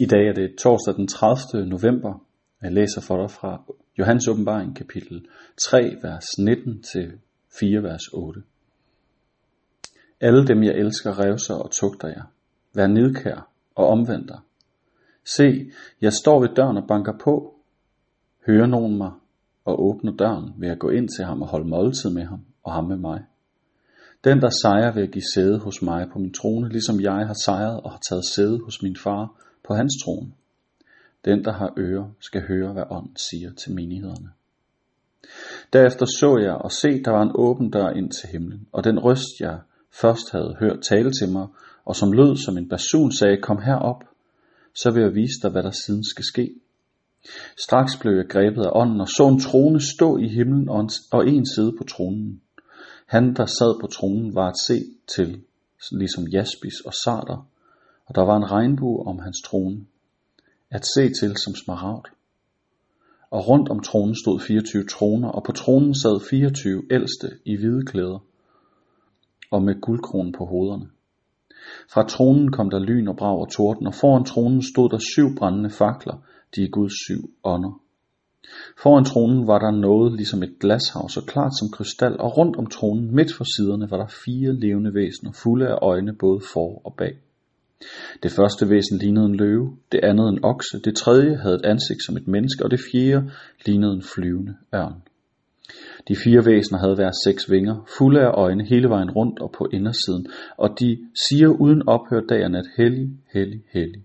I dag er det torsdag den 30. november. Jeg læser for dig fra Johannes åbenbaring kapitel 3, vers 19 til 4, vers 8. Alle dem jeg elsker revser og tugter jer. Vær nidkær og omvend dig. Se, jeg står ved døren og banker på. Hører nogen mig og åbner døren, vil jeg gå ind til ham og holde måltid med ham og ham med mig. Den, der sejrer, vil give sæde hos mig på min trone, ligesom jeg har sejret og har taget sæde hos min far på hans trone. Den, der har ører, skal høre, hvad ånden siger til menighederne. Derefter så jeg og se, der var en åben dør ind til himlen, og den røst, jeg først havde hørt tale til mig, og som lød som en basun, sagde, kom herop, så vil jeg vise dig, hvad der siden skal ske. Straks blev jeg grebet af ånden og så en trone stå i himlen og en side på tronen. Han, der sad på tronen, var at se til, ligesom jaspis og sarter, og der var en regnbue om hans trone, at se til som smaragd. Og rundt om tronen stod 24 troner, og på tronen sad 24 ældste i hvide klæder, og med guldkronen på hovederne. Fra tronen kom der lyn og brag og torden, og foran tronen stod der syv brændende fakler, de er Guds syv ånder. Foran tronen var der noget ligesom et glashav, så klart som krystal, og rundt om tronen, midt for siderne, var der fire levende væsener, fulde af øjne både for og bag. Det første væsen lignede en løve, det andet en okse, det tredje havde et ansigt som et menneske, og det fjerde lignede en flyvende ørn. De fire væsener havde hver seks vinger, fulde af øjne hele vejen rundt og på indersiden, og de siger uden ophør dag og nat, hellig, hellig, hellig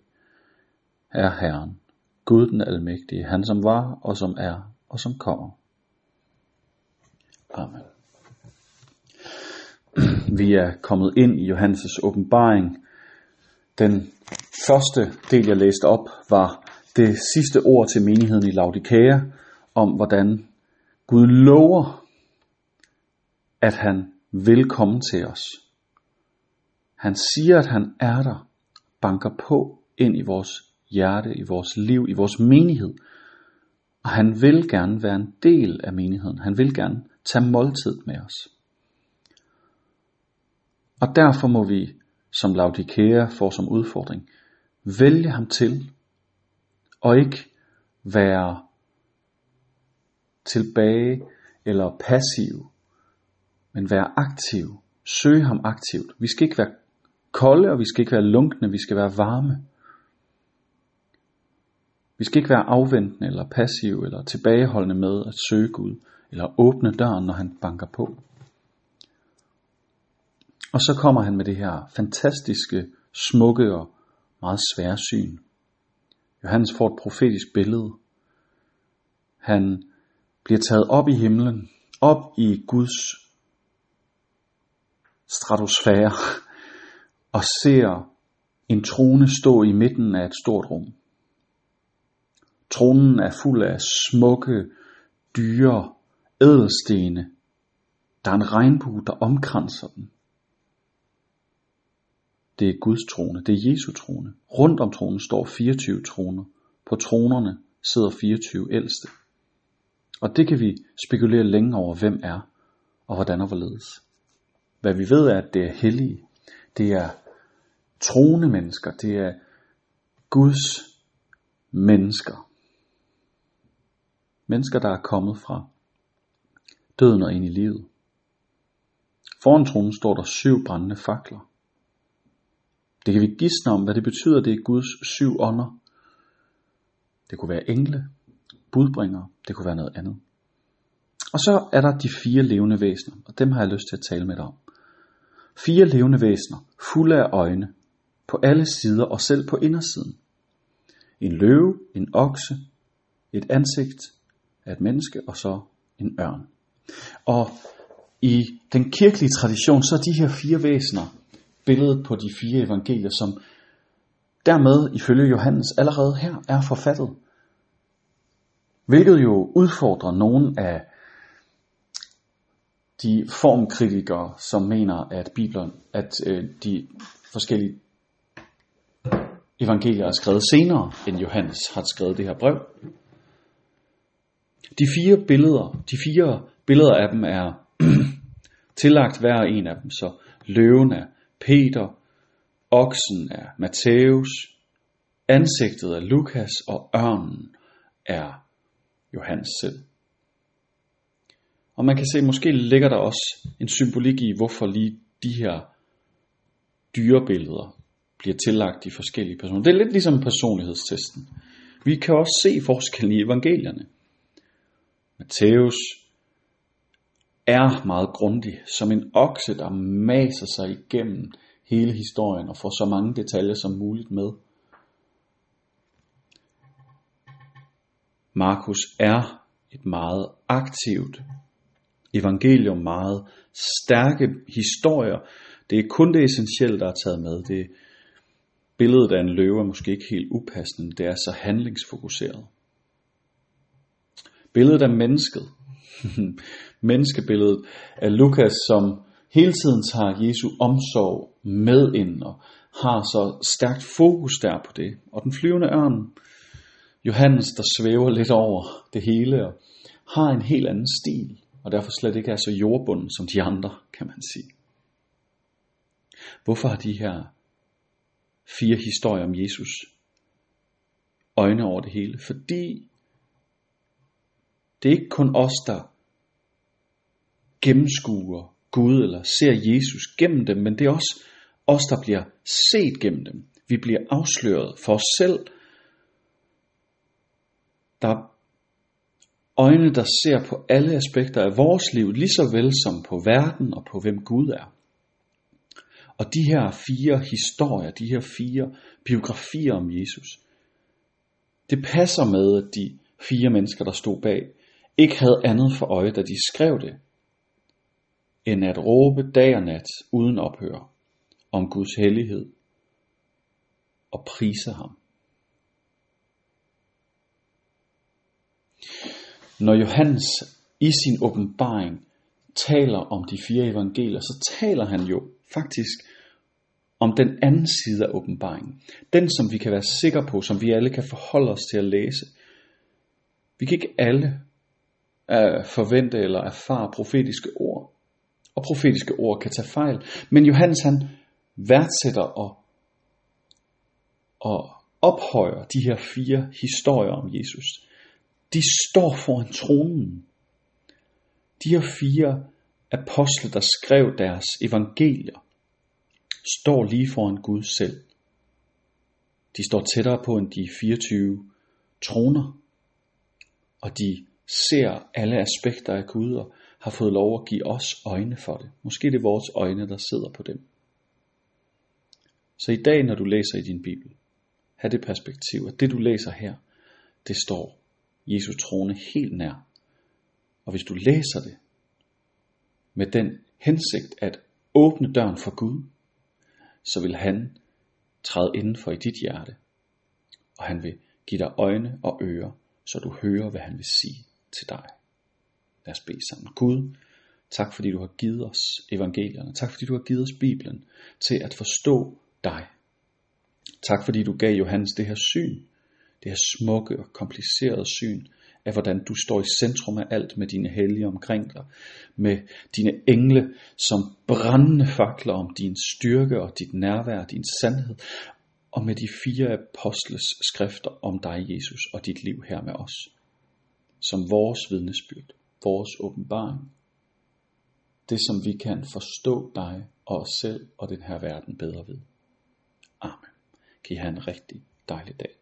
er Herren, Gud den almægtige, han som var og som er og som kommer. Amen. Vi er kommet ind i Johannes' åbenbaring. Den første del, jeg læste op, var det sidste ord til menigheden i Laodikea, om hvordan Gud lover, at han vil komme til os. Han siger, at han er der, banker på ind i vores hjerte, i vores liv, i vores menighed. Og han vil gerne være en del af menigheden. Han vil gerne tage måltid med os. Og derfor må vi, som Laudikea får som udfordring, vælge ham til, og ikke være tilbage eller passiv, men være aktiv. Søge ham aktivt. Vi skal ikke være kolde, og vi skal ikke være lunkne, vi skal være varme. Vi skal ikke være afventende eller passive eller tilbageholdende med at søge Gud eller åbne døren, når han banker på. Og så kommer han med det her fantastiske, smukke og meget svære syn. Johannes får et profetisk billede. Han bliver taget op i himlen, op i Guds stratosfære, og ser en trone stå i midten af et stort rum. Tronen er fuld af smukke, dyre, ædelstene. Der er en regnbue, der omkranser den. Det er Guds trone, det er Jesu trone. Rundt om tronen står 24 troner. På tronerne sidder 24 ældste. Og det kan vi spekulere længe over, hvem er og hvordan og hvorledes. Hvad vi ved er, at det er hellige. Det er troende mennesker. Det er Guds mennesker. Mennesker, der er kommet fra døden og ind i livet. Foran tronen står der syv brændende fakler. Det kan vi gisne om, hvad det betyder, det er Guds syv ånder. Det kunne være engle, budbringere, det kunne være noget andet. Og så er der de fire levende væsener, og dem har jeg lyst til at tale med dig om. Fire levende væsener, fulde af øjne, på alle sider og selv på indersiden. En løve, en okse, et ansigt af et menneske og så en ørn. Og i den kirkelige tradition, så er de her fire væsener billedet på de fire evangelier, som dermed ifølge Johannes allerede her er forfattet. Hvilket jo udfordrer nogle af de formkritikere, som mener, at Bibelen, at øh, de forskellige evangelier er skrevet senere, end Johannes har skrevet det her brev. De fire billeder, de fire billeder af dem er tillagt hver en af dem, så løven er Peter, oksen er Matthæus, Ansigtet er Lukas og ørnen er Johannes selv. Og man kan se, måske ligger der også en symbolik i, hvorfor lige de her dyrebilleder bliver tillagt de forskellige personer. Det er lidt ligesom personlighedstesten. Vi kan også se forskellen i evangelierne. Matthæus er meget grundig, som en okse, der maser sig igennem hele historien og får så mange detaljer som muligt med. Markus er et meget aktivt evangelium, meget stærke historier. Det er kun det essentielle, der er taget med. Det billedet af en løve er måske ikke helt upassende. Det er så handlingsfokuseret. Billedet af mennesket. Menneskebilledet af Lukas, som hele tiden tager Jesu omsorg med ind og har så stærkt fokus der på det. Og den flyvende ørn, Johannes, der svæver lidt over det hele og har en helt anden stil, og derfor slet ikke er så jordbunden som de andre, kan man sige. Hvorfor har de her fire historier om Jesus øjne over det hele? Fordi det er ikke kun os, der gennemskuer Gud eller ser Jesus gennem dem, men det er også os, der bliver set gennem dem. Vi bliver afsløret for os selv. Der er øjne, der ser på alle aspekter af vores liv, lige så vel som på verden og på hvem Gud er. Og de her fire historier, de her fire biografier om Jesus, det passer med, at de fire mennesker, der stod bag, ikke havde andet for øje, da de skrev det, end at råbe dag og nat uden ophør om Guds hellighed og prise ham. Når Johannes i sin åbenbaring taler om de fire evangelier, så taler han jo faktisk om den anden side af åbenbaringen. Den, som vi kan være sikre på, som vi alle kan forholde os til at læse. Vi kan ikke alle at forvente eller erfare profetiske ord. Og profetiske ord kan tage fejl. Men Johannes han værdsætter og, og ophøjer de her fire historier om Jesus. De står foran tronen. De her fire apostle, der skrev deres evangelier, står lige foran Gud selv. De står tættere på end de 24 troner, og de ser alle aspekter af Gud og har fået lov at give os øjne for det. Måske det er vores øjne, der sidder på dem. Så i dag, når du læser i din Bibel, have det perspektiv, at det du læser her, det står Jesu trone helt nær. Og hvis du læser det med den hensigt at åbne døren for Gud, så vil han træde indenfor i dit hjerte, og han vil give dig øjne og ører, så du hører, hvad han vil sige til dig. Lad os bede sammen. Gud, tak fordi du har givet os evangelierne. Tak fordi du har givet os Bibelen til at forstå dig. Tak fordi du gav Johannes det her syn, det her smukke og komplicerede syn af hvordan du står i centrum af alt med dine hellige omkring dig, med dine engle som brændende fakler om din styrke og dit nærvær, din sandhed, og med de fire apostles skrifter om dig, Jesus, og dit liv her med os, som vores vidnesbyrd, vores åbenbaring, det som vi kan forstå dig og os selv og den her verden bedre ved. Amen. Kan I have en rigtig dejlig dag.